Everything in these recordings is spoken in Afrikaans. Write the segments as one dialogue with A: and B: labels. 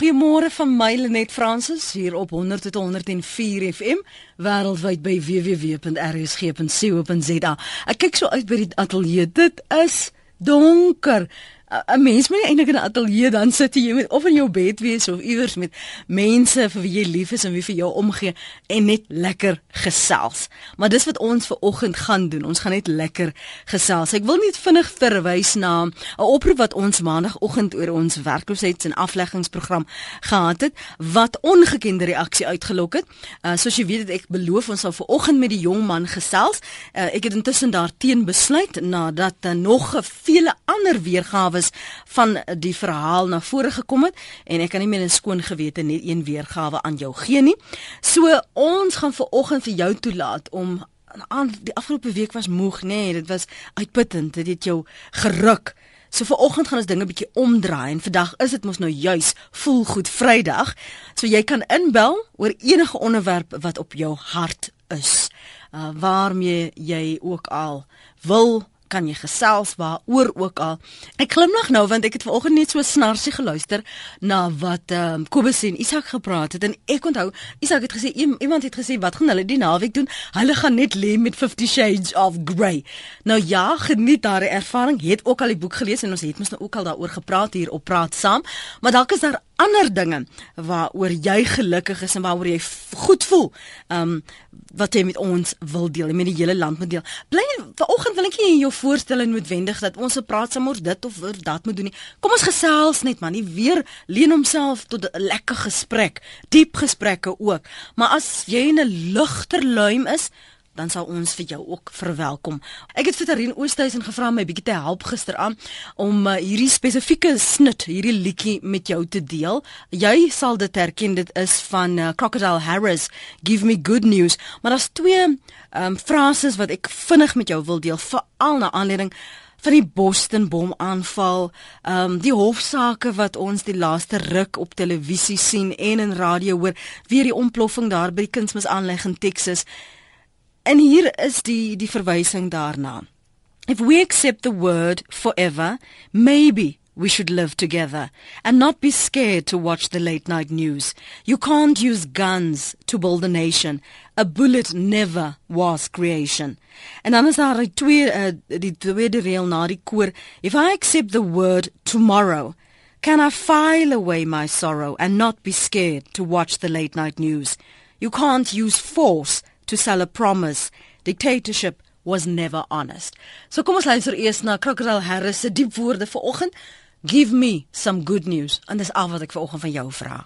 A: Goeiemôre van my Lenet Fransis hier op 100 tot 104 FM wêreldwyd by www.rsg.co.za. Ek kyk so uit by die ateljee. Dit is donker. 'n mens moet eintlik in 'n ateljee dan sit jy met of in jou bed wees of iewers met mense vir wie jy lief is en wie vir jou omgee en net lekker gesels. Maar dis wat ons ver oggend gaan doen. Ons gaan net lekker gesels. Ek wil net vinnig verwys na 'n oproep wat ons maandagooggend oor ons werkloosheid en afleggingsprogram gehad het wat ongekende reaksie uitgelok het. Uh, soos jy weet, ek beloof ons sal ver oggend met die jong man gesels. Uh, ek het intussen daarteen besluit nadat uh, nog vele ander weergawe weergawe van die verhaal na vore gekom het en ek kan nie meer in skoon gewete net een weergawe aan jou gee nie. So ons gaan ver oggend vir jou toelaat om aan die afgelope week was moeg, nê, nee, dit was uitputtend, dit het jou geruk. So vir oggend gaan ons dinge bietjie omdraai en vandag is dit mos nou juis voel goed Vrydag. So jy kan inbel oor enige onderwerp wat op jou hart is. Uh waarmee jy ook al wil kan jy gesels waaroor ook al. Ek glimlag nou want ek het vanoggend net so snarsie geluister na wat ehm um, Kobus en Isak gepraat het en ek onthou Isak het gesê iemand het gesê wat gaan hulle die naweek doen? Hulle gaan net lê met 50 Shades of Grey. Nou ja, geniet daai ervaring. Het ook al die boek gelees en ons het mos nou ook al daaroor gepraat hier op Praat Saam, maar dalk is daar ander dinge waaroor jy gelukkig is en waaroor jy goed voel. Ehm um, wat jy met ons wil deel, met die hele land moet deel. Bly vanoggend wil ek nie jou voorstel en noodwendig dat ons se praat oor dit of oor dat moet doen nie. Kom ons gesels net man, nie weer leen homself tot 'n lekker gesprek, diep gesprekke ook. Maar as jy in 'n ligter luim is, dan sal ons vir jou ook verwelkom. Ek het vir Tarien Oosthuizen gevra om my bietjie te help gisteraan om uh, hierdie spesifieke snit, hierdie liedjie met jou te deel. Jy sal dit herken, dit is van uh, Crocodile Harris, Give Me Good News. Maar daar's twee um, frases wat ek vinnig met jou wil deel, veral na aanleiding van die Boston bom aanval, ehm um, die hofsaake wat ons die laaste ruk op televisie sien en in radio hoor, weer die ontploffing daar by die kunsmisaanleg in Texas. En hier is die die verwysing daarna. If we accept the word forever, maybe we should live together and not be scared to watch the late night news. You can't use guns to build a nation. A bullet never was creation. En dan is daar die twee uh, die tweede reël na die koor. If I accept the word tomorrow, can I file away my sorrow and not be scared to watch the late night news? You can't use force to sell a promise. Dictatorship was never honest. So kom ons luister eers na Crocodile Harris se diep woorde vanoggend. Give me some good news. En dis al wat ek vanoggend van jou vra.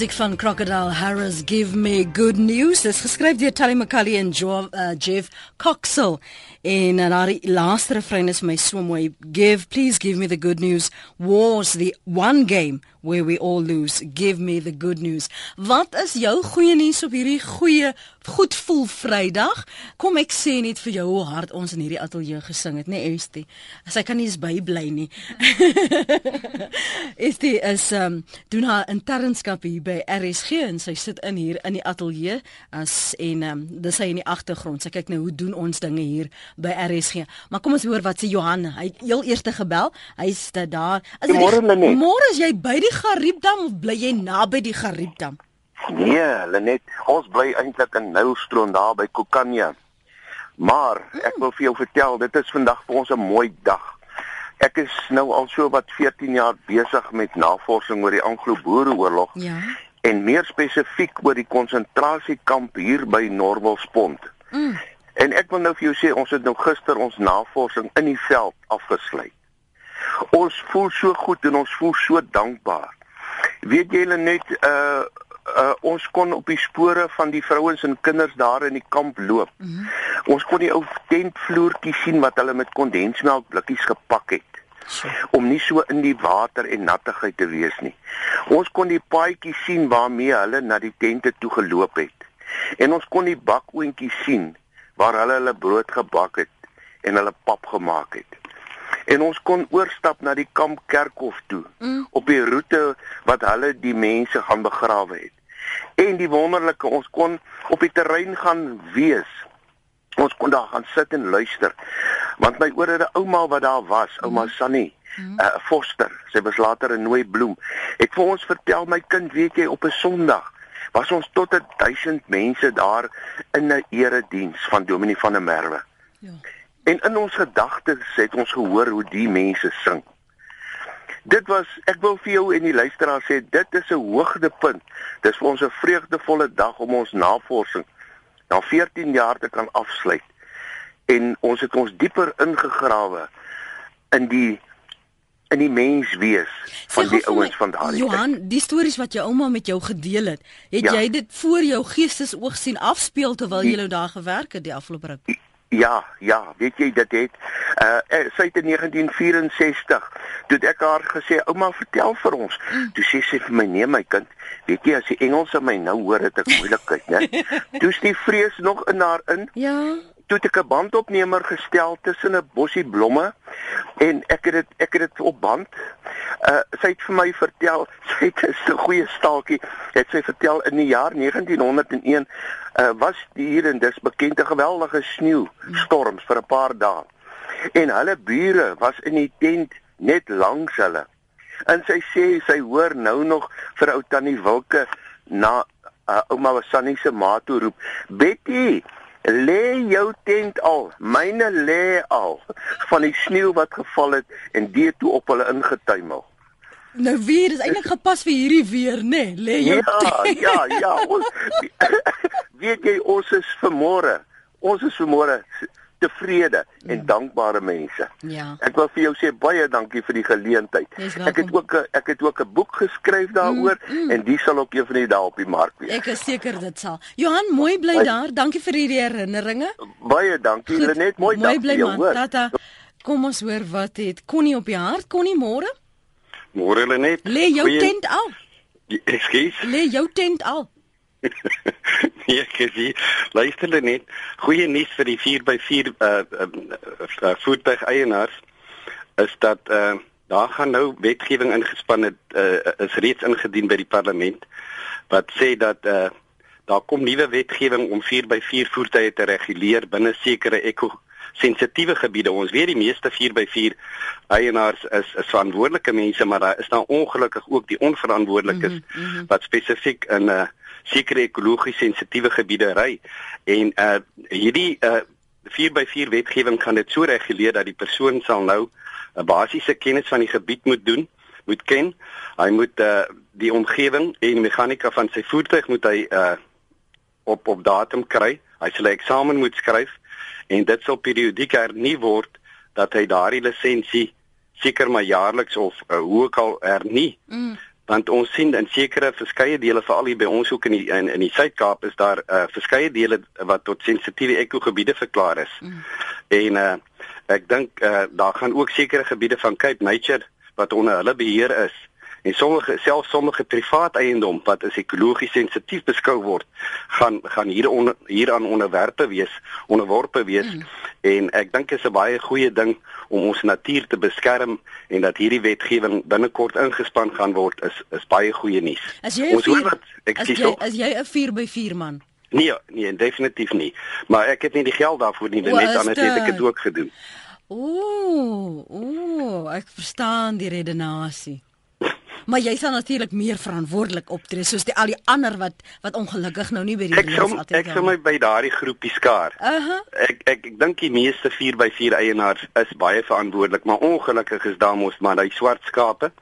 A: Musiek van Crocodile Harris Give Me Good News. Is geskryf deur Tally McCully en jo, uh, Jeff Coxell. En uh, daar die laaste refrein is my so mooi. Give, please give me the good news. War's the one game where we all lose. Give me the good news. Wat is jou goeie nuus op hierdie goeie goed voel Vrydag? Kom ek sê net vir jou hoe hard ons in hierdie ateljee gesing het, né, nee, Estie? Sy kan nie eens bybly nie. Estie is um doen haar internskap hier by RSG en sy sit in hier in die ateljee as en um dis sy in die agtergrond. Sy kyk nou hoe doen ons dinge hier by RSG. Maar kom ons hoor wat sê Johan. Hy heel eerste gebel. Hy's daar.
B: Môre
A: môre is jy by die Gariepdam of bly jy naby die Gariepdam?
B: Nee, Lenet, ons bly eintlik in Nylstroom daar by Kokanya. Maar ek wil vir jou vertel, dit is vandag vir ons 'n mooi dag. Ek is nou al so wat 14 jaar besig met navorsing oor die Anglo-Boereoorlog. Ja. En meer spesifiek oor die konsentrasiekamp hier by Norwelspont. Mm. En ek wil nou vir jou sê ons het nou gister ons navorsing in die veld afgesluit. Ons voel so goed en ons voel so dankbaar. Weet julle net uh uh ons kon op die spore van die vrouens en kinders daar in die kamp loop. Mm -hmm. Ons kon die ou tentvloertjie sien wat hulle met kondensmelk blikkies gepak het om nie so in die water en nattigheid te wees nie. Ons kon die paadjie sien waarmee hulle na die tente toe geloop het. En ons kon die bakoontjies sien waar hulle hulle brood gebak het en hulle pap gemaak het en ons kon oorstap na die kamp kerkhof toe mm. op die roete wat hulle die mense gaan begrawe het. En die wonderlike, ons kon op die terrein gaan wees. Ons kon daar gaan sit en luister. Want my oor 'n ouma wat daar was, ouma mm. Sunny, 'n mm. uh, foster, sy was later 'n nooi bloem. Ek vir ons vertel my kind, weet jy, op 'n Sondag was ons tot 1000 mense daar in 'n erediens van Dominee van der Merwe. Ja. En in ons gedagtes het ons gehoor hoe die mense sing. Dit was ek wil vir jou en die luisteraars sê dit is 'n hoogtepunt. Dis vir ons 'n vreugdevolle dag om ons navorsing na 14 jaar te kan afsluit. En ons het ons dieper ingegrawe in die in die menswees van die ouens van daardie
A: Johan, die stories wat jou ouma met jou gedeel het, het ja. jy dit voor jou geestesoog sien afspeel terwyl jy nou daar gewerk het die afgelope ruk?
B: Ja, ja, weet jy dit het uh sy het in 1964 toe ek haar gesê ouma vertel vir ons. Mm. Toe sê sy vir my nee my kind, weet jy as die Engelse my nou hoor het ek moeilikheid, né? Toe is die vrees nog in haar in. Ja toe ek 'n bandopnemer gestel tussen 'n bossie blomme en ek het dit ek het dit op band. Uh sy het vir my vertel, sy het 'n goeie staaltjie, het sy vertel in die jaar 1901 uh was hier en dis bekend 'n geweldige sneeustorm vir 'n paar dae. En hulle bure was in die tent net langs hulle. En sy sê sy hoor nou nog vir ou tannie Wilke na uh, ouma Wasannie se ma toe roep, "Betty, lê jou tent al, myne lê al van die sneeu wat geval het en dit toe op hulle ingetuimel.
A: Nou weer is eintlik gepas vir hierdie weer, nê? Nee, lê jou
B: ja, tent. Ja, ja, ons weet jy ons is vermore. Ons is vermore tevrede en mm. dankbare mense. Ja. Ek wil vir jou sê baie dankie vir die geleentheid. Ek het ook ek het ook 'n boek geskryf daaroor mm, mm. en die sal ook een van die dae op die mark wees.
A: Ek is seker dit sal. Johan, mooi bly Hy, daar. Dankie vir hierdie herinneringe.
B: Baie dankie. Goed, Lenet, mooi, mooi dag. Mooi bly man. Tata.
A: Kom ons hoor wat het Connie op die hart. Connie, môre?
B: Môre Lenet.
A: Lê jou Goeie... tent al.
B: Ekskuus.
A: Lê jou tent al.
B: nee, gesie. Luister net. Goeie nuus vir die 4x4 uh, uh, uh voertuig eienaars is dat uh daar gaan nou wetgewing ingespan het uh, is reeds ingedien by die parlement wat sê dat uh daar kom nuwe wetgewing om 4x4 voertuie te reguleer binne sekere eko sensitiewe gebiede. Ons weet die meeste 4x4 eienaars is is verantwoordelike mense, maar daar is daar ongelukkig ook die onverantwoordelikes mm -hmm. wat spesifiek in 'n uh, sekere ekologies sensitiewe gebiede ry en uh hierdie uh 4x4 wetgewing gaan dit so reguleer dat die persoon sal nou 'n basiese kennis van die gebied moet doen, moet ken. Hy moet uh die omgewing en die meganika van sy voertuig moet hy uh op op datum kry. Hy sal 'n eksamen moet skryf en dit sal periodiek hernu word dat hy daardie lisensie seker maar jaarliks of uh, hoe ook al hernu. Mm
C: want ons sien in sekere verskeie dele veral hier by ons ook in die in, in die Suid-Kaap is daar uh, verskeie dele wat tot sensitiewe ekogebiede verklaar is. Mm. En uh, ek dink uh, daar gaan ook sekere gebiede van Cape Nature wat onder hulle beheer is en sommige selfs sommige privaat eiendom wat as ekologies sensitief beskou word gaan gaan hier onder hieraan onderwerpe wees onderworpe wees mm. en ek dink dit is 'n baie goeie ding om ons natuur te beskerm en dat hierdie wetgewing binnekort ingespan gaan word is is baie goeie nuus.
A: Ons vier, wat, ek as jy as jy 'n 4 by 4 man
C: Nee, nee, definitief nie. Maar ek het nie die geld daarvoor nie, net dan het ek dit ook gedoen.
A: Ooh, ooh, ek verstaan die redenasie. Maar jy sal natuurlik meer verantwoordelik optree soos die al die ander wat wat ongelukkig nou nie by die
C: reëls altyd Ek sou my by daardie groepie skaar. Uh -huh. Ek ek ek dink die meeste 4 by 4 eienaars is baie verantwoordelik, maar ongelukkig is daar mos maar daai swart skape.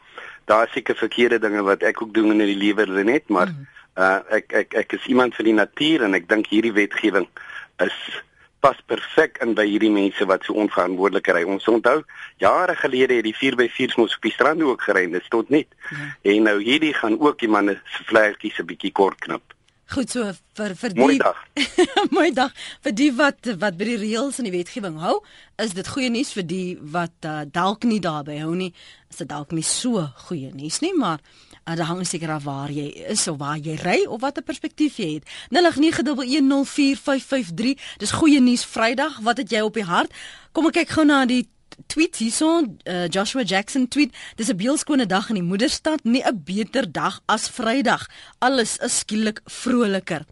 C: Daar is seker verkeerde dinge wat ek ook doen in die lewe net, maar uh, uh ek ek ek is iemand vir die natuur en ek dink hierdie wetgewing is pas perfek in by hierdie mense wat so onverantwoordelik ry. Ons onthou jare gelede het die 4x4s mos op die strand ook gery, dit stot net. Ja. En nou hierdie gaan ook die manne se vlerkies 'n bietjie kort knip.
A: Goed so vir vir
C: die Mooi dag.
A: Mooi dag vir die wat wat by die reëls en die wetgewing hou, is dit goeie nuus vir die wat uh, dalk nie daarby hou nie. Is dit dalk nie so goeie nuus nie, maar dit hang seker af waar jy is of waar jy ry of watter perspektief jy het. 0891104553. Dis goeie nuus Vrydag. Wat het jy op die hart? Kom ek kyk gou na die tweet hierson. Uh, Joshua Jackson tweet: Dis 'n beelskone dag in die moederstad, nie 'n beter dag as Vrydag. Alles is skielik vroliker.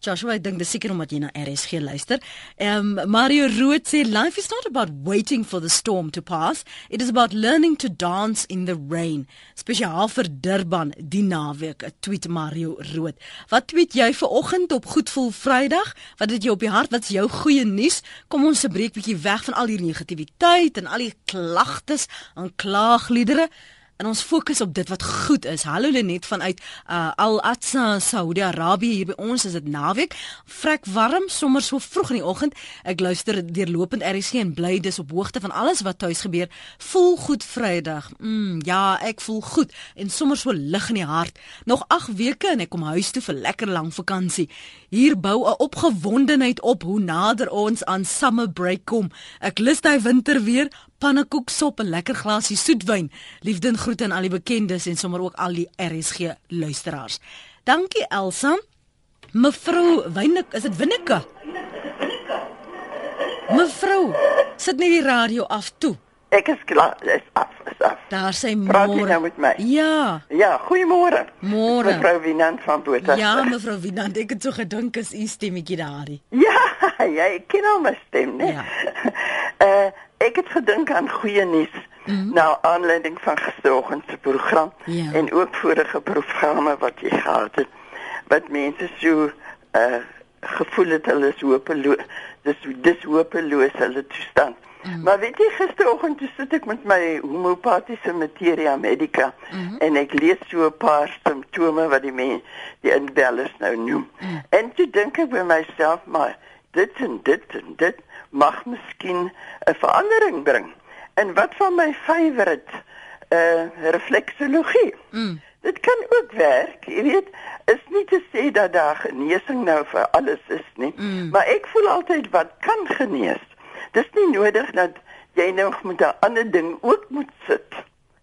A: Joshua, ek dink dis seker omdat jy na RSG luister. Ehm um, Mario Rood sê life is not about waiting for the storm to pass. It is about learning to dance in the rain. Spesiaal vir Durban die naweek, 'n tweet Mario Rood. Wat tweet jy vir oggend op Goedvoel Vrydag? Wat het jy op die hart? Wat is jou goeie nuus? Kom ons se breek bietjie weg van al hierdie negativiteit en al die klagtes en klaagliedere en ons fokus op dit wat goed is. Hallo Lenet vanuit uh, Al Atsa Saudi-Arabië hier by ons is dit naweek. Vrek warm sommer so vroeg in die oggend. Ek luister deurlopend RSG en bly dis op hoogte van alles wat tuis gebeur. Voel goed Vrydag. Mm, ja, ek voel goed en sommer so lig in die hart. Nog 8 weke en ek kom huis toe vir lekker lang vakansie. Hier bou 'n opgewondenheid op hoe nader ons aan summer break kom. Ek lus daai winter weer, pannekoeksop en lekker glasie soetwyn. Liefde en groete aan al die bekendes en sommer ook al die RSG luisteraars. Dankie Elsa. Mevrou Wynik, is dit Winneke? Mevrou, sit net die radio af toe.
D: Ek is klaar, is af, is af.
A: Daar sê môre.
D: Nou met my.
A: Ja.
D: Ja, goeiemôre.
A: Môre.
D: Mevrou Winant van Botha.
A: Ja, mevrou Winant, ek het so gedink as u stemmetjie daardie.
D: Ja, ja, ek ken al my stem, né? Ja. uh ek het gedink aan goeie nuus mm -hmm. na aanleiding van gisteroggend se program ja. en ook vorige programme wat jy gehad het wat mense so uh gevoel het hulle is hopeloos dis dis hopeloos hulle toestand mm. maar weet jy gisteroggend toe sit ek met my homeopatiese materia medica mm -hmm. en ek lees so 'n paar simptome wat die mense die inbellers nou noem mm. en toe dink ek by myself maar dit en dit en dit mag miskien 'n verandering bring. En wat van my favourite uh refleksologie? Mm. Dit kan ook werk, jy weet, is nie te sê dat daar genesing nou vir alles is nie, mm. maar ek voel altyd wat kan genees. Dis nie nodig dat jy nou met 'n ander ding ook moet sit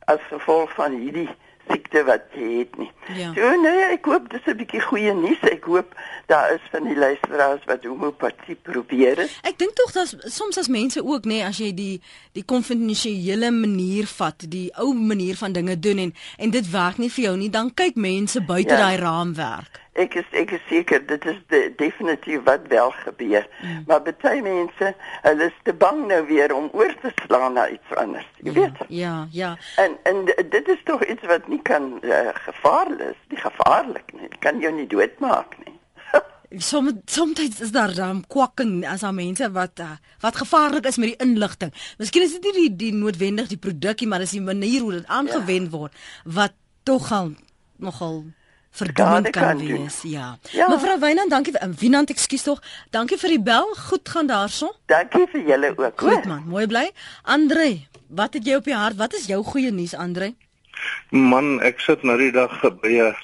D: as gevolg van hierdie siekte wat jy het nie. Ja. So nee, ek hoop dis 'n bietjie goeie nuus. Ek hoop daar is van die luisteraars wat homeopatie probeer. Het.
A: Ek dink tog dat soms as mense ook nê as jy die die konvensionele manier vat, die ou manier van dinge doen en en dit werk nie vir jou nie, dan kyk mense buite ja. daai raamwerk
D: ek is ek is seker dit is de, definitief wat wel gebeur. Mm. Maar baie mense, hulle is te bang nou weer om oor te slaan na iets anders. Jy
A: ja,
D: weet?
A: Ja, ja.
D: En en dit is tog iets wat nie kan uh, gevaarlik is, nie gevaarlik nie. Kan jou nie doodmaak nie.
A: Som soms is daar dan kwakken as aan mense wat uh, wat gevaarlik is met die inligting. Miskien is dit nie die die noodwendig die produkkie, maar dis die manier hoe dit aangewend ja. word wat tog al nogal verdommend kan, kan wees. Ja. ja. Mevrou Wynand, dankie vir Wynand, ekskuus tog. Dankie vir die bel. Goed gaan daarson.
D: Dankie vir julle ook.
A: Goed man, mooi bly. Andre, wat het jy op die hart? Wat is jou goeie nuus, Andre?
E: Man, ek sit nou die dag by 'n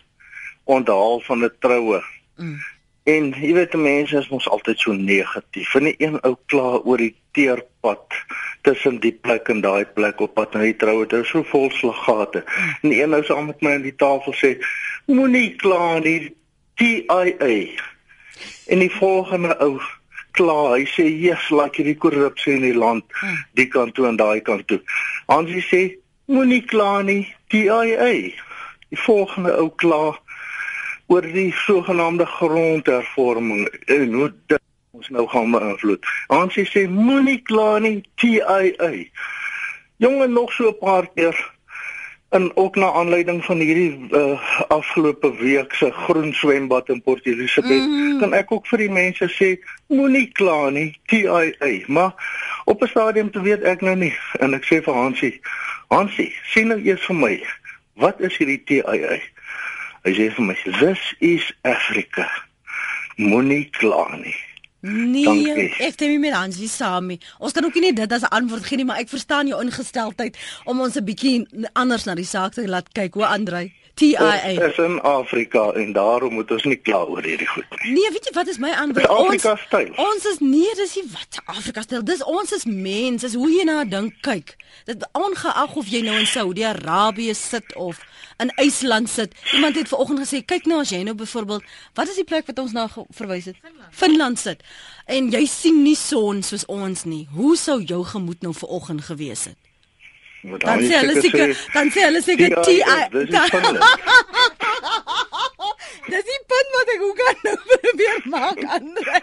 E: onthaal van 'n troue. Mm. En jy weet mense is mos altyd so negatief. En 'n een ou kla oor die teerpad tussen die plek en daai plek op pad na die troue. Dit is so vol slaggate. En een ou saam met my aan die tafel sê, "Moenie kla nie, TIA." En die volgende ou kla, hy sê, "Jesus, laat hierdie korrupsie in die land die kant toe en daai kant toe." Hansie sê, "Moenie kla nie, TIA." Die volgende ou kla oor die sogenaamde grondhervorming en hoe dit ons nou gaan beïnvloed. Ons sê moenie kla nie TIA. Jonge nog so 'n paar keer en ook na aanleiding van hierdie uh, afgelope week se groen swembad in Port Elizabeth mm. kan ek ook vir die mense sê moenie kla nie TIA maar op 'n stadium te weet ek nou nie en ek sê vir Hansie Hansie sien nou eers vir my wat is hierdie TIA Hy sê vir my, "This is Africa." Moenie kla nie.
A: Nee, ek stem met Angie saam. Ons kan ook nie dit as 'n antwoord gee nie, maar ek verstaan jou ingesteldheid om ons 'n bietjie anders na die saak te laat kyk, hoe Andrei. TIA.
E: Dit is in Afrika en daarom moet ons nie kla oor hierdie goed
A: nie. Nee, weet jy wat is my antwoord?
E: Afrika styl.
A: Ons is nie, dis nie wat Afrika styl. Dis ons is mense, is hoe jy na dink kyk. Dit ongeag of jy nou in Saudi-Arabië sit of in IJsland sit. Iemand het vanoggend gesê, kyk nou as jy nou byvoorbeeld, wat is die plek wat ons na verwys het? Finland. Finland sit. En jy sien nie son soos ons nie. Hoe sou jou gemoed nou vanoggend gewees het? Dan sê hulle seker, dan sê hulle seker T I. Dis die punt wat ek ook kan nou probeer maak Andre.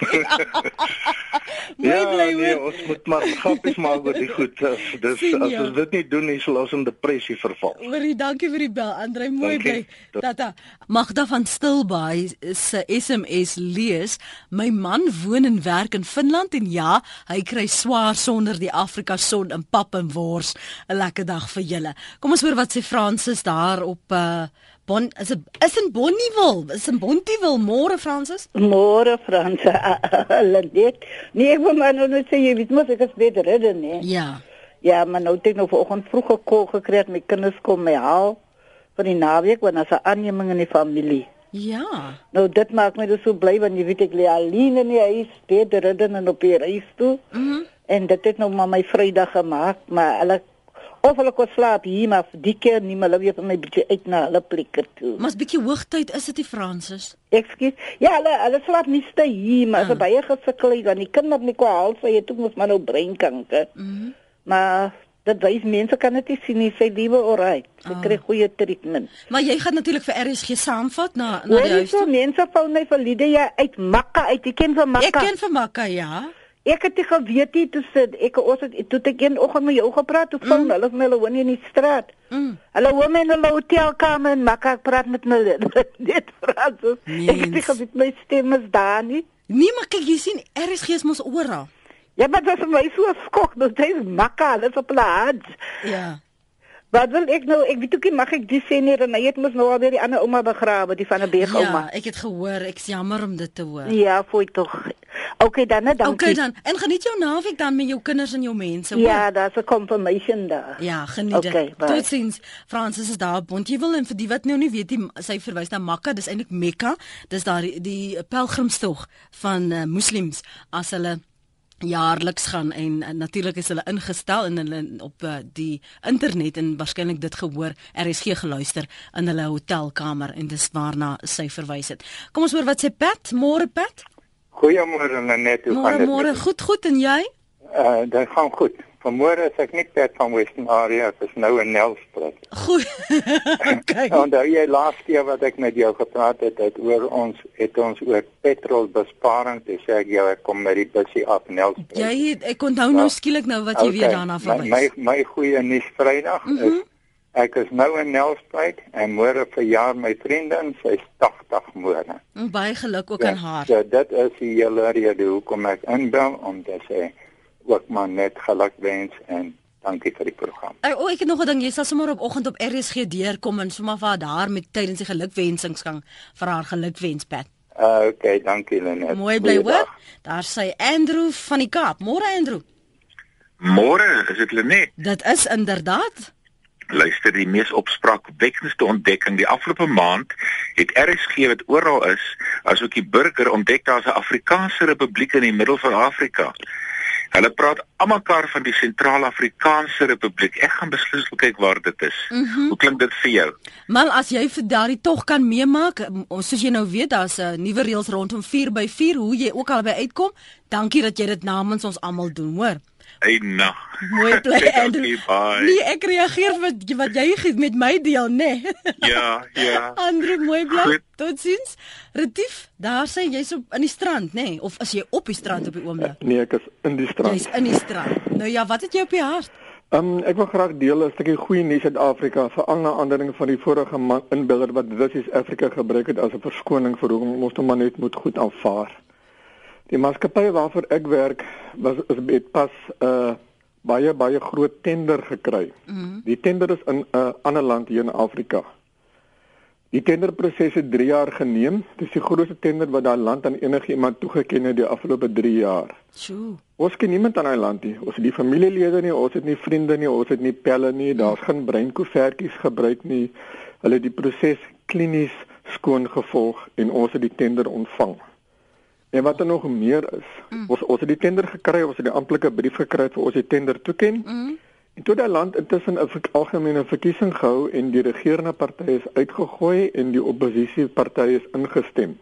E: ja, nee, ons moet maar grappies maak oor die goed. Dis Sien, as ons dit nie doen nie, sal ons in depressie verval.
A: Hoorie, dankie vir die bel Andre, mooi bly. Tata. Magda van Stilbaai se SMS lees: My man woon en werk in Finland en ja, hy kry swaar sonder die Afrika son in pap en wors. 'n Lekker dag vir julle. Kom ons hoor wat sê Fransis daar op uh Bon is dit is in Bonnieville, is in Bonnieville môre Fransis?
F: Môre Fransis. Hulle net. Nee, ek wil maar nou net sê jy weet mos ek is beter redden, nee.
A: Ja.
F: Ja, maar nou het ek nou vanoggend vroeg gekol gekry met kinders kom my haal vir die naweek want as 'n aanneming in die familie.
A: Ja.
F: Nou dit maak my dus so bly want jy weet ek lê alleen in die huis, beter redden en op die reis toe. Mhm. Mm en dit het nou maar my Vrydag gemaak, maar hulle of hulle kon slaap hier maar die keer nie maar hulle weer van my bietjie uit na hulle plekke toe.
A: Maar's bietjie hoogtyd is dit die Fransis?
F: Ekskuus. Ja, hulle hulle slaap nie ste hier maar uh. baie gesukkel dan die kinders nie kon haal sy het ook maar nou breinkanker. Mm maar dit wys mense kan dit sien nie sy liewe alright. Sy oh. kry goeie treatment.
A: Maar jy gaan natuurlik vir RSG saamvat na na die huis.
F: Ja, mense val net vir Lydia uit Makka uit. Jy ken vir Makka.
A: Ek ken vir Makka, ja.
F: Ek het dit geweet jy toe sit ek ons het toe ek een oggend met jou gepraat toe van mm. hulle van hulle woon in die straat. Mm. Hulle woon in 'n hotelkamer en maak ek praat met hulle net praat so. Ek het geweet my stem is daar nie.
A: Nee maar kyk jy sien RSG is mos oral.
F: Ja maar dit is my so skok dat dit makka dit op plaas.
A: Ja.
F: Wat wil ek nou? Ek weet ook nie mag ek dis sê nie, Renée het mos nou al weer die ander ouma begrawe, die van 'n beegouma.
A: Ja, ek het gehoor, ek's jammer om dit te hoor.
F: Ja, fooi tog. Okay dan, dankie.
A: Okay dan. En geniet jou naweek dan met jou kinders en jou mense, hoor.
F: Ja, daar's 'n confirmation daar.
A: Ja, geniet dit. Okay, Totsiens. Francis is daar op Bontjewil en vir die wat nou nie weet nie, sy verwys na Makka, dis eintlik Mekka. Dis daar die, die pelgrimstog van uh, moslems as hulle jaarliks gaan en, en natuurlik is hulle ingestel en hulle op uh, die internet en waarskynlik dit gehoor RSG geluister in hulle hotelkamer en dis waarna sy verwys het. Kom ons hoor wat sê Pat, môre Pat?
G: Goeiemôre Net, hoe
A: gaan dit? Môre goed, goed en jy?
G: Uh dit gaan goed. Vanmôre is ek nie Pat van Western Area, ek is nou in Nelspruit.
A: Goed. okay.
G: En daai jy laaste keer wat ek met jou gepraat het, het oor ons het ons oor petrolbesparing, dis sê ek jou ek kom met die busie af Nelspruit.
A: Jy het, ek onthou nou skielik nou wat jy okay. weer daarna verwys.
G: My my, my goeie nuus Vrydag mm -hmm. is Ek is nou in Nelspruit en môre verjaar my vriendin, sy's 80 môre.
A: Baie geluk ook aan haar.
G: So dit is die hele rede hoekom ek inbel om te sê ook maar net gelukwens en dankie vir die program.
A: Ek o, ek het nog 'n ding, jy sal sommer op oggend op RSG deurkom en sommer vir haar met tydens die gelukwensings gaan vir haar gelukwens pad.
G: Uh, okay, dankie Lenet.
A: Mooi bly hoor. Daar sê Andrew van die Kaap. Môre Andrew.
H: Môre, is dit Lenet?
A: Dit is inderdaad.
H: luister die mees opspraakwekkendste ontdekking die afgelope maand het RSG wat oral is asook die burger ontdek daar's 'n Afrikaanse republiek in die middel van Afrika. Hulle praat almekaar van die Sentraal-Afrikaanse Republiek. Ek gaan beslis kyk waar dit is. Mm -hmm. Hoe klink dit vir jou?
A: Maar as jy vir daardie tog kan meemaak, soos jy nou weet, daar's 'n nuwe reëls rondom 4x4, hoe jy ook al by uitkom. Dankie dat jy dit namens ons almal doen, hoor.
H: Hey nou.
A: Mooi bly Andrew. Nee, ek reageer met wat jy met my deel, nê. Nee.
H: Ja, ja.
A: Andrew, mooi bly. Totsiens. Retief, daar sê jy's op in die strand, nê, nee? of as jy op die strand op die oomblik?
I: Nee, ek is in die strand.
A: Jy's in die strand. Nou ja, wat het jy op die hart?
I: Ehm um, ek wil graag deel 'n stukkie goeie nuus uit Afrika vir al na aandering van die vorige inbeller wat Russies Afrika gebruik het as 'n verskoning vir hoe ons hom net moet goed aanvaar. Die maatskappy waarvoor ek werk was met pas 'n uh, baie baie groot tender gekry. Mm -hmm. Die tender is in 'n uh, ander land hier in Afrika. Die tenderproses het 3 jaar geneem. Dit is die grootste tender wat daai land aan enigiemand toegeken het die afgelope 3 jaar.
A: Sjoe.
I: Ons ken niemand aan daai land nie. Ons het nie familielede nie, ons het nie vriende nie, ons het nie pelle nie. Daar's geen breinkoevertjies gebruik nie. Hulle het die proses klinies skoon gevolg en ons het die tender ontvang. En wat er nog meer is, mm. ons ons het die tender gekry, ons het die amptelike brief gekry vir ons die tender toeken. Mm. En toe daai land intussen 'n algemene verkiesing gehou en die regerende party is uitgegooi en die oppositieparty is ingestem.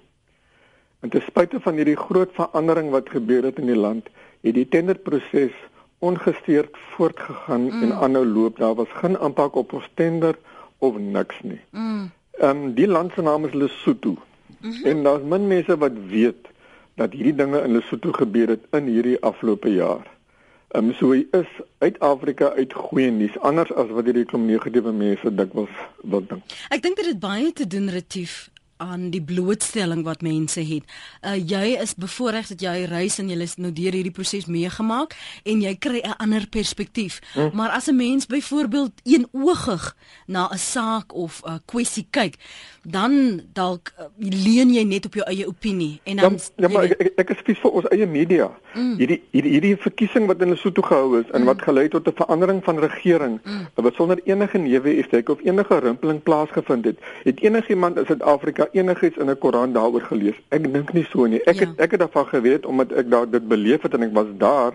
I: En ten spyte van hierdie groot verandering wat gebeur het in die land, het die tenderproses ongesteurd voortgegaan mm. en aanhou loop. Daar was geen aanpak op ons tender of niks nie. Mm. Ehm mm. um, die land se naam is Lesotho. Mm -hmm. En daar's min mense wat weet dat hierdie dinge in Lesotho gebeur het in hierdie afgelope jaar. Ehm um, so is uit Afrika uit goeie nuus anders as wat hierdie klomp negatiewe mense dikwels wil dink.
A: Ek dink dit het baie te doen retief aan die blootstelling wat mense het. Uh jy is bevoorreg dat jy reis en jy is nou deur hierdie proses meegemaak en jy kry 'n ander perspektief. Hm. Maar as 'n mens byvoorbeeld eenoogig na 'n saak of 'n kwessie kyk, dan dalk uh, leen jy net op jou eie opinie en dan
I: Ja, ja maar ek, ek, ek is spesifiek vir ons eie media. Mm. Hierdie hierdie hierdie verkiesing wat in Lesotho gehou is en mm. wat gelei tot 'n verandering van regering mm. wat sonder enige newe effek of enige rimpeling plaasgevind het, het enigiemand in Suid-Afrika enigiets in 'n koran daaroor gelees? Ek dink nie so nie. Ek ja. het ek het daarvan geweet omdat ek daar dit beleef het en ek was daar.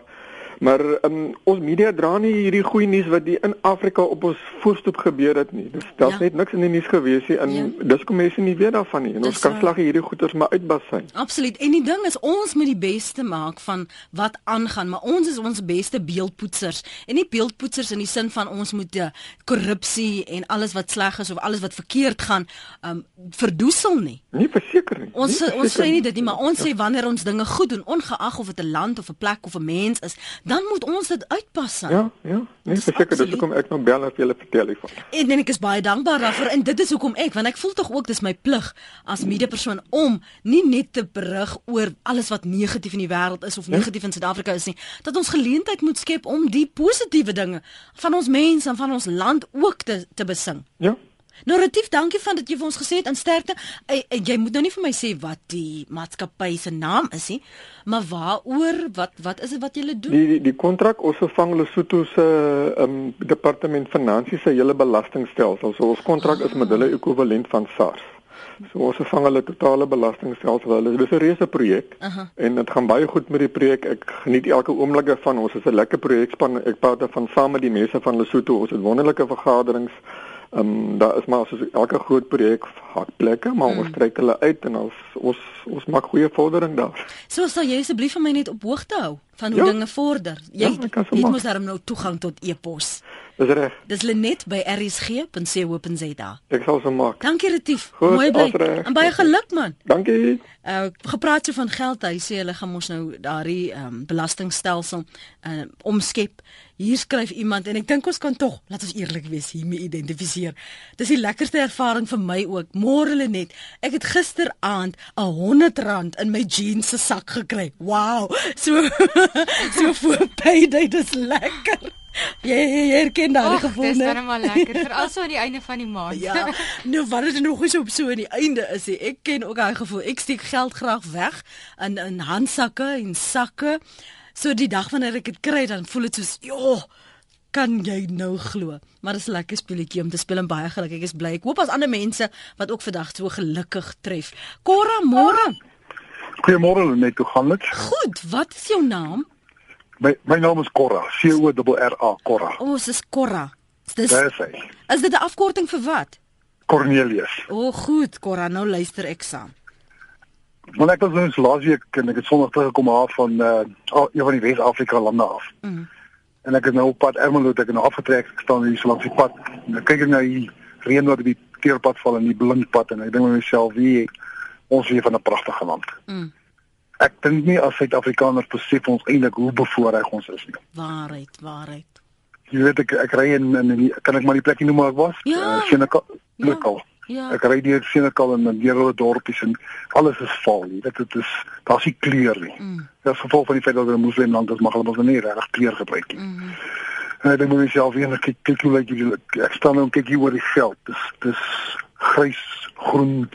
I: Maar um, ons media dra nie hierdie goeie nuus wat die in Afrika op ons voorstoep gebeur het nie. Dis daar's ja. net niks in die nuus gewees nie en ja. dis kom mense nie weet daarvan nie. En dis ons kan slag hierdie goeters maar uitbasyn.
A: Absoluut. En die ding is ons moet die beste maak van wat aangaan, maar ons is ons beste beeldpoetsers. En nie beeldpoetsers in die sin van ons moet uh, korrupsie en alles wat sleg is of alles wat verkeerd gaan um verdoesel nie.
I: Nie verseker nie.
A: Ons nie ons sê nie dit nie, maar ons sê wanneer ons dinge goed doen, ongeag of dit 'n land of 'n plek of 'n mens is, dan moet ons dit uitpas.
I: Ja, ja. Nee, verseker dis hoekom ek nou bel en vir julle vertel hiervan.
A: En, en ek is baie dankbaar daarvoor en dit is hoekom ek want ek voel tog ook dis my plig as mediepersoon om nie net te berig oor alles wat negatief in die wêreld is of ja. negatief in Suid-Afrika is nie, dat ons geleentheid moet skep om die positiewe dinge van ons mense en van ons land ook te te besing.
I: Ja.
A: Narratief, dankie van dat jy vir ons gesê het in sterkte. Jy, jy moet nou nie vir my sê wat die maatskappy se naam is nie, maar waaroor wat wat is dit wat julle doen?
I: Die die kontrak ons vervang Lesotho se um, departement finansies se hele belastingstelsel. So ons kontrak is met hulle ekwivalent van SARS. So ons vervang hulle totale belastingstelsel. Hulle dis 'n reuse projek uh -huh. en dit gaan baie goed met die projek. Ek geniet elke oomblik van ons is 'n lekker projekspan. Ek praat van saam met die mense van Lesotho. Ons het wonderlike vergaderings. Ehm um, daar is maar soos elke groot projek hakplekke, maar mm. ons trek hulle uit en ons ons ons maak goeie vordering daar.
A: So sal jy asseblief vir my net op hoogte hou van hoe ja. dinge vorder. Jy ja, jy moet daarom nou toegang tot e-pos.
I: Dis reg.
A: Dis Lenet by rsg.co.za.
I: Ek sal so maak.
A: Dankie Retief. Mooi bly. En baie geluk man.
I: Dankie.
A: Uh gepraat so van geld, hy sê hulle gaan mos nou daardie um, belastingstelsel uh omskep. Hier skryf iemand en ek dink ons kan tog, laat ons eerlik wees, hiermee identifiseer. Dis die lekkerste ervaring vir my ook. Môre Lenet, ek het gisteraand 'n R100 in my jeans se sak gekry. Wow. So so voor payday, dis lekker. Ja, ja, ja, ken daai gevoel.
J: Dis dan maar lekker vir also aan die einde van die maand.
A: Ja. Nou wat is nog eens op so aan die einde is hy. Ek ken ook daai gevoel. Ek steek geld graag weg in in handsakke en sakke. So die dag wanneer ek dit kry dan voel dit soos, "Jo, Kan jy nou glo? Maar dis 'n lekker speletjie om te speel en baie gelukkig. Ek is bly. Ek hoop as ander mense wat ook vandag so gelukkig tref. Cora, môre.
K: Goeiemôre net, hoe gaan dit?
A: Goed, wat is jou naam?
K: My my naam is Cora, C O R R A, Cora.
A: O, oh, dis Cora. Dis
K: Dis hy.
A: Is dit 'n afkorting vir wat?
K: Cornelius.
A: O, oh, goed, Cora, nou luister ek saam.
K: Want ek was ons laas week en ek het sonderdag teruggekom af van uh een van die Wes-Afrika lande af.
A: Mm.
K: En ek het nou op pad Ermelo ek het nou afgetrek ek staan hier so langs die pad. En ek kyk ek na die reën wat op die teerpad val en die blinkpad en ek dink met myself wie ons hier van 'n pragtige land.
A: Mm.
K: Ek dink nie as Suid-Afrikaners besef ons eintlik hoe bevoorreg ons is nie.
A: Waarheid, waarheid.
K: Jy weet ek ek ry in in die, kan ek maar die plekkie noem waar ek was?
A: Ja.
K: Uh, Senekal. Senekal.
A: Ja.
K: Ek ry deur Senekal en dan deur hulle dorpies en alles is val. Jy weet dit is daar's nie kleur nie.
A: Mm.
K: Dit is gevolg van die feit dat 'n moslimland is, mag hulle mos nie regtig kleur gebruik nie.
A: Mm.
K: En ek dink met myself weer kyk kyk hoe lyk dit ek staan nou en kyk hier oor die veld. Dis dis grys, groen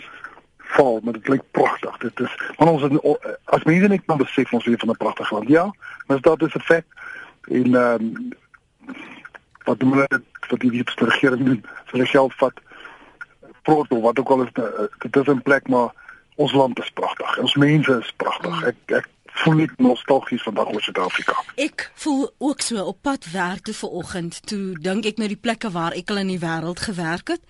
K: val, maar dit lyk pragtig. Dit is want ons het- as mense net kan besef ons leef in 'n pragtige land. Ja, maar dit is 'n feit. En ehm um, wat doen hulle wat die diepste regering doen? Hulle geld vat proto wat ook al is eh, dit is 'n plek maar ons land is pragtig. Ons mense is pragtig. Ek ek voel net nostalgies vandag oor Suid-Afrika.
A: Ek voel ook so op pad werk toe vanoggend. Toe dink ek nou die plekke waar ek al in die wêreld gewerk het.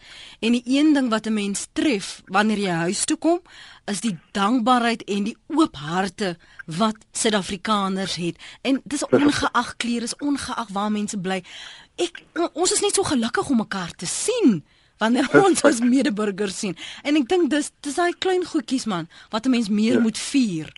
A: En die een ding wat 'n mens tref wanneer jy huis toe kom, is die dankbaarheid en die oop harte wat Suid-Afrikaners het. En dis ongeag kleur, is ongeag waar mense bly. Ek ons is net so gelukkig om mekaar te sien wanneer ons ons medeburgers sien. En ek dink dis dis daai klein goedjies man wat 'n mens meer ja. moet vier.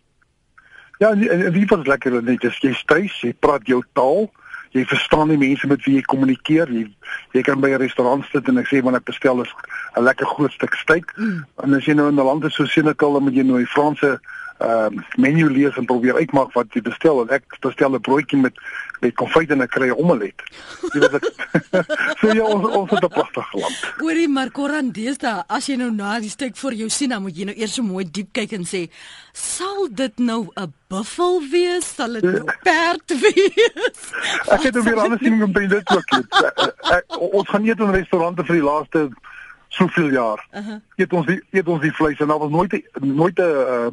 K: Ja, en, wie was lekker net as jy stres, jy praat jou taal, jy verstaan die mense met wie jy kommunikeer. Jy jy kan by 'n restaurant sit en ek sê man ek bestel 'n 'n lekker groot stuk steak. Mm. En as jy nou in 'n land is so Senekal dan moet jy nou die Franse ehm uh, menu lees en probeer uitmaak wat jy bestel en ek bestel 'n broodjie met met konfyt en ek kry 'n omelet. Jy weet ek So ja, ons ons het 'n pragtige land.
A: Oorie maar Koran deesdae as jy nou na die stuk voor jou sien dan moet jy nou eers so mooi diep kyk en sê sal dit nou 'n buffel wees sal dit nou perd wees
K: Ek het weer anders sien om by dit ook. Ek, ek, ons gaan eet in restaurante vir die laaste soveel jaar. Uh -huh. Eet ons die eet ons die vleis en daar was nooit nooit 'n uh,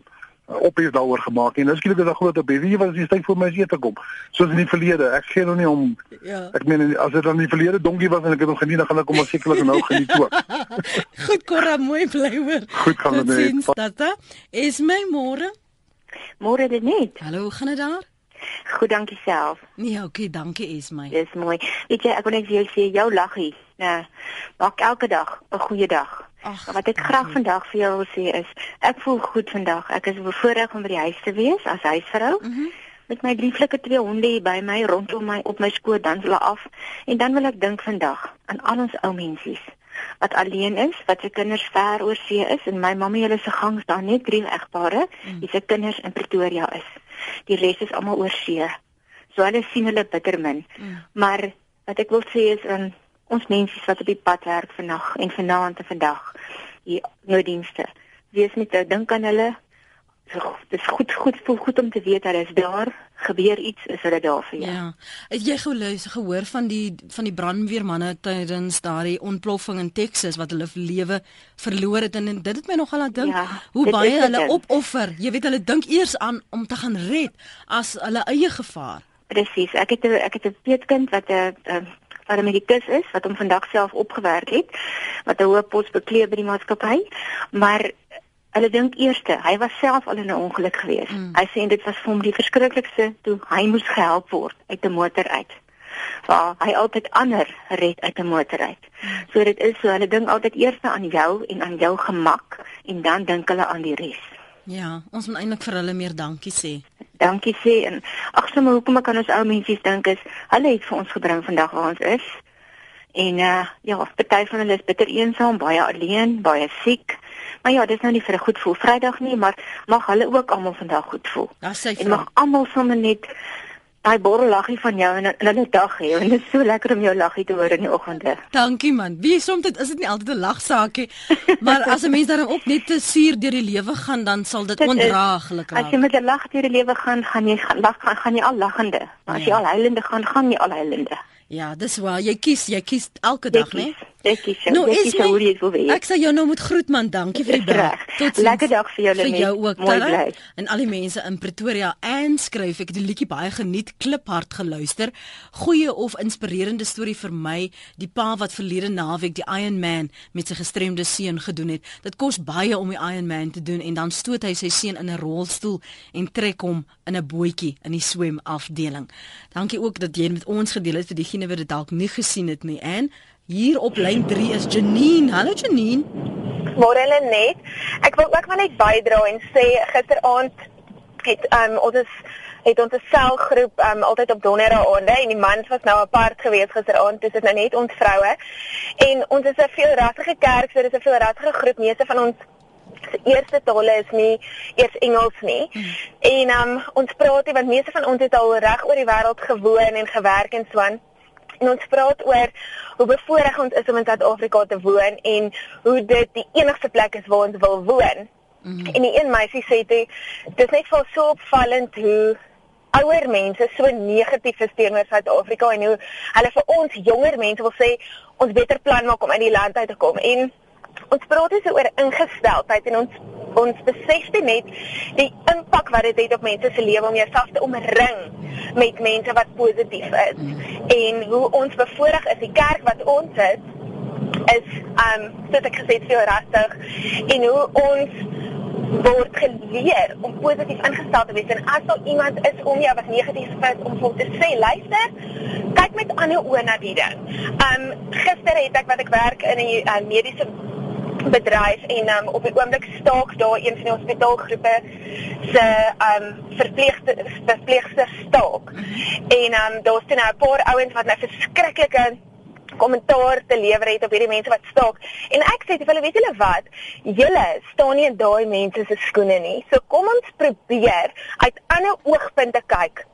K: ophef daaroor gemaak nie. Nou skielik is daar groot op wie was die tyd vir my te kom. Soos in die verlede. Ek gee nou nie om
A: Ja.
K: Ek meen as dit dan in die verlede donkie was en ek het hom geniet, dan gaan ek hom sekerlik nou geniet ook.
A: Goed Koran, mooi bly hoor.
K: Goed gaan dit net.
A: Tata. Is my môre?
L: Môre dit net.
A: Hallo, gaan dit daar?
L: Goed, dankie self.
A: Nee, okay, dankie is my.
L: Dis mooi. Weet jy, ek wil net vir jou sê jou laggie, nee, maak elke dag 'n goeie dag.
A: Ag,
L: Wat ek graag vandag vir jou wil sê is, ek voel goed vandag. Ek is bevoorreg om by die huis te wees as huisvrou. Mm -hmm. Met my lieflike twee honde hier by my rondom my op my skoot dan hulle af. En dan wil ek dink vandag aan al ons ou mensies wat alleen is, wat se kinders ver oor see is en my mamma hulle se gang staan net drie egpare, mm. wie se kinders in Pretoria is. Die res is almal oor see. So hulle sien hulle bitter min. Mm. Maar wat ek wil sê is aan ons mensies wat op die pad werk vannag en vanaand en vandag die nooddienste. Wees met jou dink aan hulle. Dit is goed goed voel goed om te weet hulle is daar. Gebeur iets is hulle daar vir jou.
A: Ja. Het jy geluister gehoor van die van die brandweermanne tydens daardie ontploffing in Texas wat hulle lewe verloor het en, en dit het my nogal laat dink
L: Ja,
A: hoe baie hulle
L: dit.
A: opoffer. Jy weet hulle dink eers aan om te gaan red as hulle eie gevaar.
L: Presies. Ek het 'n ek het 'n peetkind wat 'n 'n paramedikus is wat hom vandag self opgewerk het wat 'n hoë pos beklee by die maatskappy. Maar hulle dink eerste, hy was self al in 'n ongeluk gewees. Mm. Hy sê dit was vir hom die verskriklikste toe hy moes gehelp word uit 'n motor uit. Waar hy altyd ander red uit 'n motor uit. Mm. So dit is so, hulle dink altyd eers aan jou en aan jou gemak en dan dink hulle aan die res.
A: Ja, ons moet eintlik vir hulle meer dankie sê.
L: dankie sê en ag sommer hoekom ek aan ons ou mensies dink is hulle het vir ons gebring vandag waar ons is. En uh ja, party van hulle is bitter eensaam, baie alleen, baie siek. Maar ja, dis nou nie vir 'n goed voel Vrydag nie, maar mag hulle ook almal vandag goed voel.
A: Sy
L: En mag almal sommer net daai borrel laggie van jou in in 'n dag hê en dit is so lekker om jou laggie te hoor in die oggende.
A: Dankie man. Wie soms dit is dit nie altyd 'n lagsaakie, maar as 'n mens daarom ook net te suur deur die lewe gaan, dan sal dit ondraaglik raak.
L: As jy met 'n lag deur die lewe gaan, gaan jy lag gaan, gaan jy al lagende. Maar as ja. jy al huilende gaan, gaan jy al huilende.
A: Ja, dis waar. Jy kies, jy kies elke dag, né?
L: Ek kies. Nou, ek kies jou hoe jy wil wees.
A: Ek sê jou nou moet groet man. Dankie vir die bel.
L: Tot lekker dag vir jou Lenet.
A: Vir jou ook. Mooi bly. En al die mense in Pretoria en skryf ek die liedjie baie geniet, kliphard geluister. Goeie of inspirerende storie vir my, die pa wat verlede naweek die Iron Man met sy gestremde seun gedoen het. Dit kos baie om die Iron Man te doen en dan stoot hy sy seun in 'n rolstoel en trek hom in 'n bootjie in die swemafdeling. Dankie ook dat jy met ons gedeel het vir diegene wat dit dalk nie gesien het nie. En Hier op lyn 3 is Janine. Hallo Janine.
M: Môre hulle net. Ek wil ook maar net bydra en sê gisteraand het um, ons is het ons 'n selgroep um, altyd op donderdaande en die mans was nou apart gewees gisteraand. Dis nou net ons vroue. En ons is 'n veelrassige kerk, so dis 'n veelrassige groep. Meeste van ons se eerste tale is nie eers Engels nie. Hmm. En um, ons praat nie want meeste van ons het al reg oor die wêreld gewoon en gewerk en so aan. En ons praat oor hoe bevoorreg ons is om in Suid-Afrika te woon en hoe dit die enigste plek is waar ons wil woon. Mm -hmm. En die een meisie sê dit dis net vir so opvallend hoe ouer mense so negatief is teenoor Suid-Afrika en hoe hulle vir ons jonger mense wil sê ons beter plan maak om uit die land uit te kom. En ons praat hier oor ingesteldheid en ons ons besef net die impak wat dit het op mense se lewe om jouself te omring met mense wat positief is. En hoe ons bevoorreg is die kerk wat ons is is um soos ek gesê het veel rastig en hoe ons word geleer om positief ingestel te wees. En as daar iemand is om jou wat negatief is om vir te sê luister kyk met ander oë na die ding. Um gister het ek wat ek werk in 'n uh, mediese bedryf en um, op die oomblik staak daar een van die hospitaalgroepe se um verpleegster verpleegster staak. En um daar's toe nou 'n paar ouens wat nou verskriklike kommentaar te lewer het op hierdie mense wat staak. En ek sê vir hulle, weet julle wat? Julle staan nie in daai mense se skoene nie. So kom ons probeer uit ander oogpunte kyk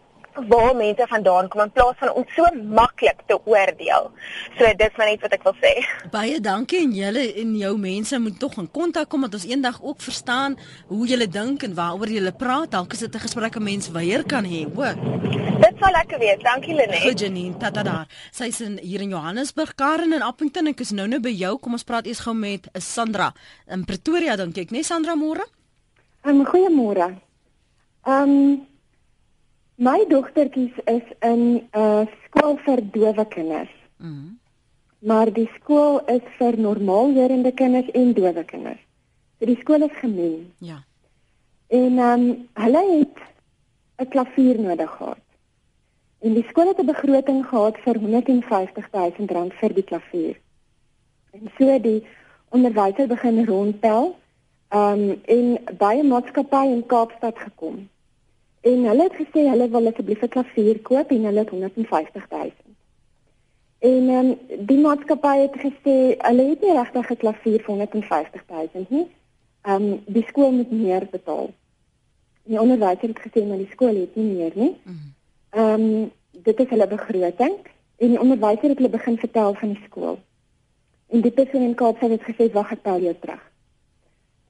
M: waar mense vandaan kom in plaas van ons so maklik te oordeel. So dis maar net wat ek wil sê.
A: Baie dankie en julle en jou mense moet tog in kontak kom dat ons eendag ook verstaan hoe julle dink en waaroor julle praat. Dalk is dit 'n gesprek 'n mens weier kan hê, hoor.
M: Dit sal lekker wees. Dankie Lenet.
A: Goed Janine, tata daar. Sy's in hier in Johannesburg, Karen in Appington. Ek is nou nou by jou. Kom ons praat eers gou met Sandra in Pretoria dink ek, né nee, Sandra môre?
N: Um, Goeiemôre. Ehm um, My dogtertjies is in 'n uh, skool vir dowe kinders. Mm. Maar die skool is vir normaalhorende kinders en dowe kinders. So die skool is gemeng.
A: Ja.
N: En ehm um, hulle het 'n klavier nodig gehad. En die skool het 'n begroting gehad vir 150 000 rand vir die klavier. En so die onderwyser begin rondtel. Ehm um, en baie maatskappye in Kaapstad gekom En hulle het gesê hulle wil asseblief 'n klavier koop en hulle het 150 000. En ehm um, die maatskappy het gesê hulle het nie regtig 'n klavier vir 150 000 nie. Ehm um, die skool moet meer betaal. Die onderwyser het gesê maar die skool het nie meer nie. Ehm um, dit is hulle begroting en die onderwyser het hulle begin vertel van die skool. En die persoon in Kaapstad het gesê wag ek bel jou terug.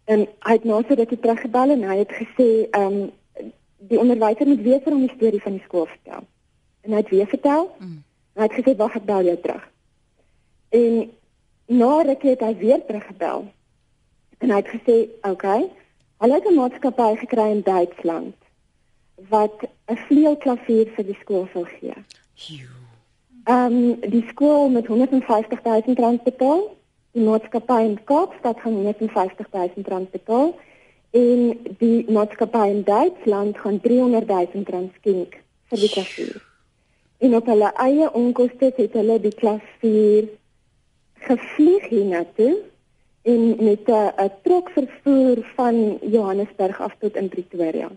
N: En hy het nou sê dat hy teruggebel en hy het gesê ehm um, die onderwyser moet weer vir hom die storie van die skool vertel. En hy het weer vertel. Mm. Hy het gesê wag ek bel jou terug. En na ruk het hy weer teruggebel. En hy het gesê, "Oké, okay, hulle het 'n maatskappy gekry in Duitsland wat 'n vleuelklavier vir die skool wil gee." Ehm um, die skool met 150 000 rand betaal. Die maatskappy in Kaapstad gaan 150 000 rand betaal en die maatskappy in Duitsland gaan 300 000 rand skenk vir die klavier. En op hulle eie onkoste het hulle die klavier gevlieg hiernatoe en met 'n trok vervoer van Johannesburg af tot in Pretoria.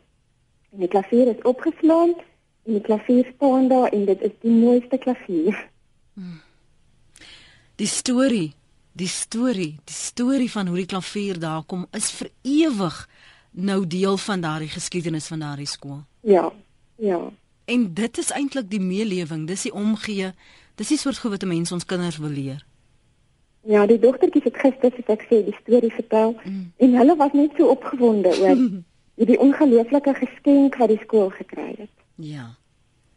N: En die klavier is opgeslaan en die klavier staan daar en dit is die mooiste klavier. Hmm.
A: Die storie die storie, die storie van hoe die klavier daar kom is vir ewig nou deel van daardie geskiedenis van daardie skool.
N: Ja. Ja.
A: En dit is eintlik die meelewing, dis die omgee. Dis die soort goed wat 'n mens ons kinders wil leer.
N: Ja, die dogtertjies het gister as ek sê die storie vertel mm. en hulle was net so opgewonde oor die ongelooflike geskenk wat die skool gekry het.
A: Ja.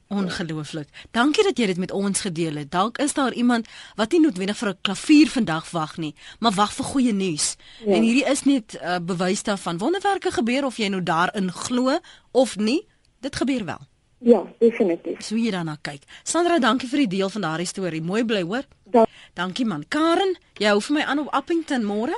A: Ongelooflik. Dankie dat jy dit met ons gedeel het. Dalk is daar iemand wat nie noodwendig vir 'n klavier vandag wag nie, maar wag vir goeie nuus. Ja. En hierdie is net 'n uh, bewys daarvan. Wonderwerke gebeur of jy nou daarin glo of nie, dit gebeur wel.
N: Ja, definitief.
A: So jy daarna kyk. Sandra, dankie vir die deel van daardie storie. Mooi bly, hoor. Da dankie man. Karen, jy hou vir my aan op Appington môre?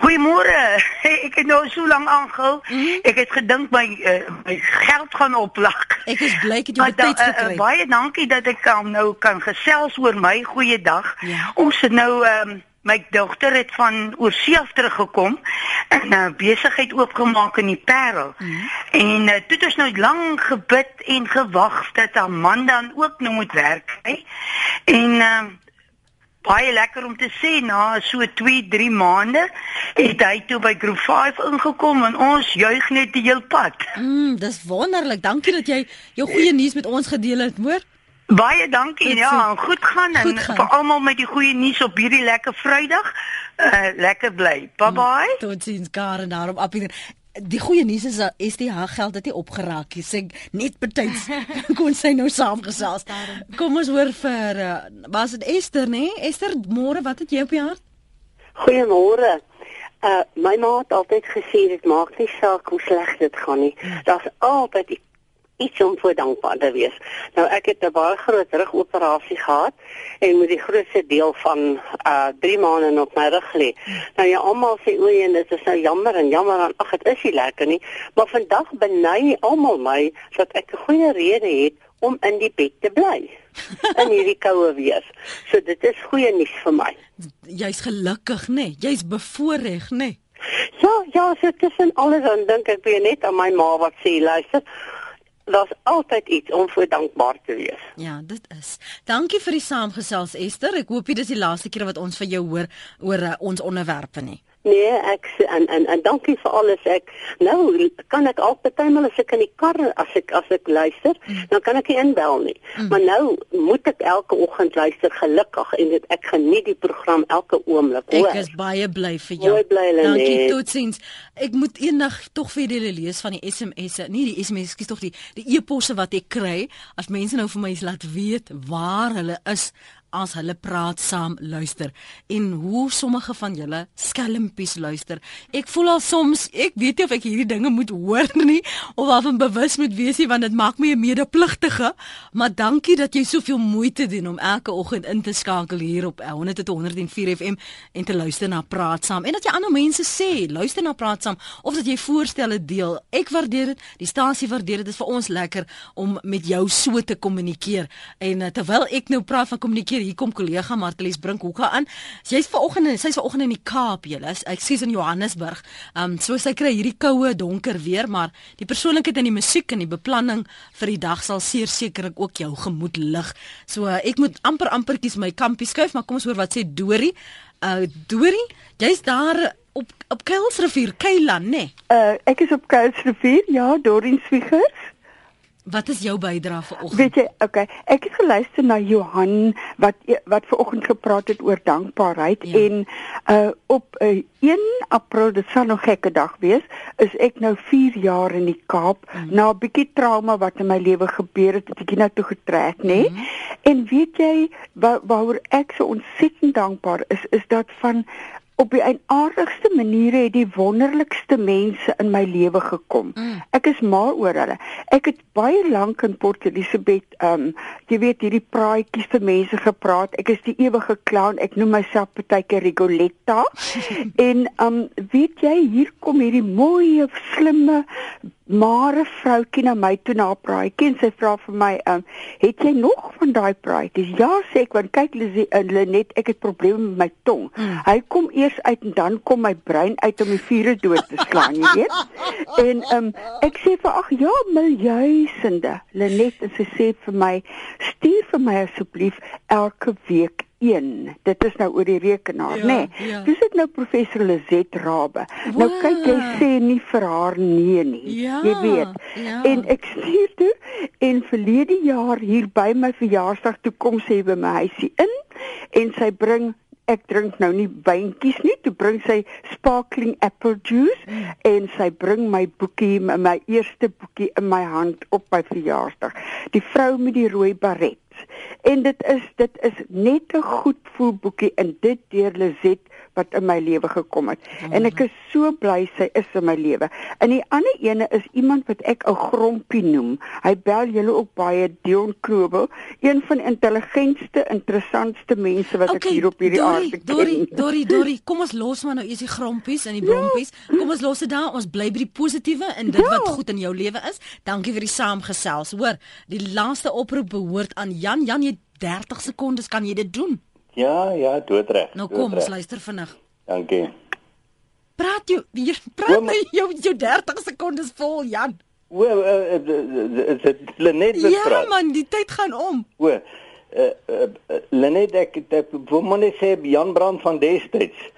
O: Goeiemôre. Ek het nou so lank aangehou. Mm -hmm. Ek het gedink my uh, my geld gaan oplak.
A: Ek is bly ek het jou tyd
O: gekry. Uh, uh, baie dankie dat ek um, nou kan gesels oor my goeie dag. Ja. Ons het nou um, my dogter het van oorsee af teruggekom en 'n uh, besigheid oopgemaak in die Parel. Mm -hmm. En uh, toe het ons nou lank gebid en gewag dat haar man dan ook nou moet werk. He? En uh, baie lekker om te sê na so 2, 3 maande het hy toe by Groep 5 ingekom en ons juig net die heel pad.
A: Mm, dis wonderlik. Dankie dat jy jou goeie nuus met ons gedeel het, hoor.
O: Baie dankie. Goed, ja, goed gaan goed en vir almal met die goeie nuus op hierdie lekker Vrydag. Uh lekker bly. Bye bye.
A: Totsiens Karen daarop op. Die goeie nuus is dat STH geld het nie opgeraak nie. Sê net betyds kon sy nou saamgesels. Kom ons hoor vir uh, was dit Esther nê? Nee? Esther, môre, wat het jy op die hart?
P: Goeiemôre. Uh my ma het altyd gesê dit maak nie saak hoe sleg dit gaan nie. Hmm. Daar's altyd iets om voor dankbaar te wees. Nou ek het 'n baie groot rugoperasie gehad en met die grootste deel van uh 3 maande op my rug lê. Nou ja, almal sê o, en dit is nou jammer en jammer en ag dit is nie lekker nie, maar vandag beny almal my dat ek 'n goeie rede het om in die bed te bly. in hierdie koue weer. So dit is goeie nuus vir my.
A: Jy's gelukkig, nê? Nee? Jy's bevoorreg, nê? Nee?
P: Ja, ja, so tussen alles dan dink ek weer net aan my ma wat sê, luister, daar's altyd iets om voor dankbaar te wees.
A: Ja, dit is. Dankie vir die saamgesels Esther. Ek hoop dit is die laaste keer wat ons vir jou hoor oor uh, ons onderwerpe nie.
P: Nee, ek en en en dankie vir alles. Ek nou kan ek al partymal as ek in die kar as ek as ek luister, mm. dan kan ek nie inbel nie. Mm. Maar nou moet ek elke oggend luister gelukkig en dit ek geniet die program elke oomblik.
A: Hoor. Ek is baie bly vir jou.
P: Baie bly Lene.
A: Dankie totsiens. Ek moet eendag tog vir julle lees van die SMS'e. Nie die SMS'e, skiet tog die die e-posse wat ek kry as mense nou vir my laat weet waar hulle is as hulle praat saam luister en hoe sommige van julle skelmpies luister. Ek voel al soms, ek weet nie of ek hierdie dinge moet hoor nie of ek bewus moet wees nie want dit maak my 'n medepligtige, maar dankie dat jy soveel moeite doen om elke oggend in te skakel hier op 104 FM en te luister na Praat Saam en dat jy ander mense sê, luister na Praat Saam of dat jy voorstelle deel. Ek waardeer dit, die stasie waardeer dit. Dit is vir ons lekker om met jou so te kommunikeer. En uh, terwyl ek nou praat van kommunikeer hier kom kollega Martelies Brink hoeka aan. Sy's vanoggend sy's vanoggend in die Kaap, julle. Ek sês in Johannesburg. Ehm um, so sy kry hierdie koue donker weer, maar die persoonlikheid in die musiek en die beplanning vir die dag sal sekerlik ook jou gemoed lig. So uh, ek moet amper ampertjies my kampie skuif, maar kom ons hoor wat sê Dori. Uh Dori, jy's daar op op Kuilsrivier, Keilan, né? Nee?
Q: Uh ek is op Kuilsrivier, ja, Dorin Swiggers.
A: Wat is jou bydrae vanoggend?
Q: Weet jy, okay, ek het geluister na Johan wat wat vanoggend gepraat het oor dankbaarheid ja. en uh op uh, 1 April, dit sal nog 'n gekke dag wees, is ek nou 4 jaar in die Kaap mm. na 'n bietjie trauma wat in my lewe gebeur het, het ek nou toe getrek, nê? Nee? Mm. En weet jy waar waaroor ek so ontsettend dankbaar is, is dat van op die aardigste maniere het die wonderlikste mense in my lewe gekom. Mm. Ek is mal oor hulle. Ek het baie lank in Port Elizabeth, ehm, um, jy weet hierdie praatjies vir mense gepraat. Ek is die ewige clown. Ek noem myself partyke Rigoletta. en ehm um, weet jy, hier kom hierdie mooi, slimme maar 'n vroutjie na my toe na praatjie en sy vra vir my, um, "Het jy nog van daai praatjies?" Ja, sê ek, want kyk Lenet, ek het probleme met my tong. Mm. Hy kom eers uit en dan kom my brein uit om die vure dood te slaan, jy weet. En um, ek sê vir ag ja, miljoensende. Lenet en sy sê vir my, "Stuur vir my asseblief elke week 1. Dit is nou oor die rekenaar,
A: Ja,
Q: nê? Nee.
A: ja.
Q: Dis dit nou professor Lizet Rabbe. Nou kyk jy sê nie vir haar nee nie.
A: Ja,
Q: jy weet.
A: ja.
Q: En ek stuur toe en verlede jaar hier by my verjaarsdag toe kom sy by my huisie in en sy bring ek drink nou nie wyntjies nie, toe bring sy sparkling apple juice mm. en sy bring my boekie, my eerste boekie in my hand op my verjaarsdag. Die vrou met die rooi baret. En dit is dit is net 'n goed voel boekie en dit deur Lizet wat in my lewe gekom het. En ek is so bly sy is in my lewe. En die ander ene is iemand wat ek 'n grompie noem. Hy bel julle ook baie Dion Knobel, een van die intelligentste, interessantste mense wat ek hier op hierdie aarde ken.
A: Dori, Dori, Dori, kom ons los maar nou eers die grompies en die brompies. Ja. Kom ons los dit daar. Ons bly by die positiewe en dit ja. wat goed in jou lewe is. Dankie vir die saamgesels. Hoor, die laaste oproep behoort aan Jan. Jan, jy 30 sekondes kan jy dit doen.
R: Ja, ja, doodreg.
A: Nou kom, ons luister vinnig.
R: Dankie.
A: Praat jy, jy praat my jou jou 30 sekondes vol, Jan.
R: O, is dit Lenet wat
A: ja,
R: praat?
A: Ja man, die tyd gaan om.
R: O, uh, uh, Lenet ek ek wou maar net sê Jan Brand van destyds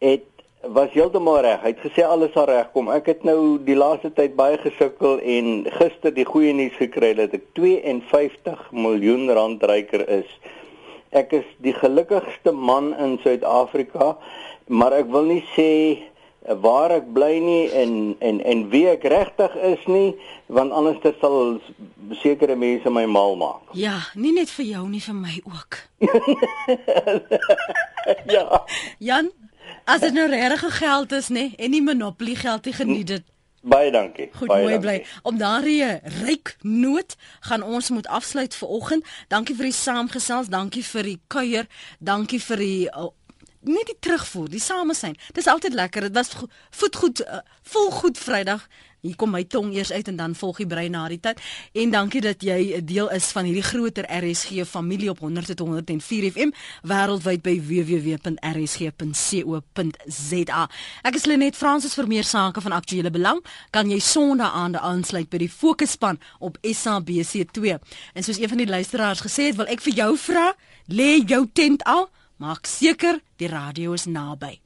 R: het was heeltemal reg. Hy het gesê alles sal regkom. Ek het nou die laaste tyd baie gesukkel en gister die goeie nuus gekry dat ek 52 miljoen rand ryker is. Ek is die gelukkigste man in Suid-Afrika, maar ek wil nie sê waar ek bly nie en en en wie ek regtig is nie, want anders dit sal sekere mense my mal maak.
A: Ja, nie net vir jou nie, vir my ook.
R: ja.
A: Jan, as dit nou regtig geld is, nê, en nie monopoly geld nie, geniet dit.
R: Baie dankie.
A: Goed,
R: baie
A: mooi
R: dankie.
A: bly. Om daardie ryk noot gaan ons moet afsluit vir oggend. Dankie vir die saamgesels, dankie vir die kuier, dankie vir die uh, net die terugvoer, die samesyn. Dis altyd lekker. Dit was voet goed, uh, vol goed Vrydag. Hier kom my tong eers uit en dan volg die brein na die tyd. En dankie dat jy 'n deel is van hierdie groter RSG familie op 100.104 FM wêreldwyd by www.rsg.co.za. Ek is Lenet Fransis vir meer sake van aktuële belang. Kan jy Sondag aande aansluit by die Fokusspan op SABC2. En soos een van die luisteraars gesê het, wil ek vir jou vra, lê jou tent al, maak seker die radio is naby.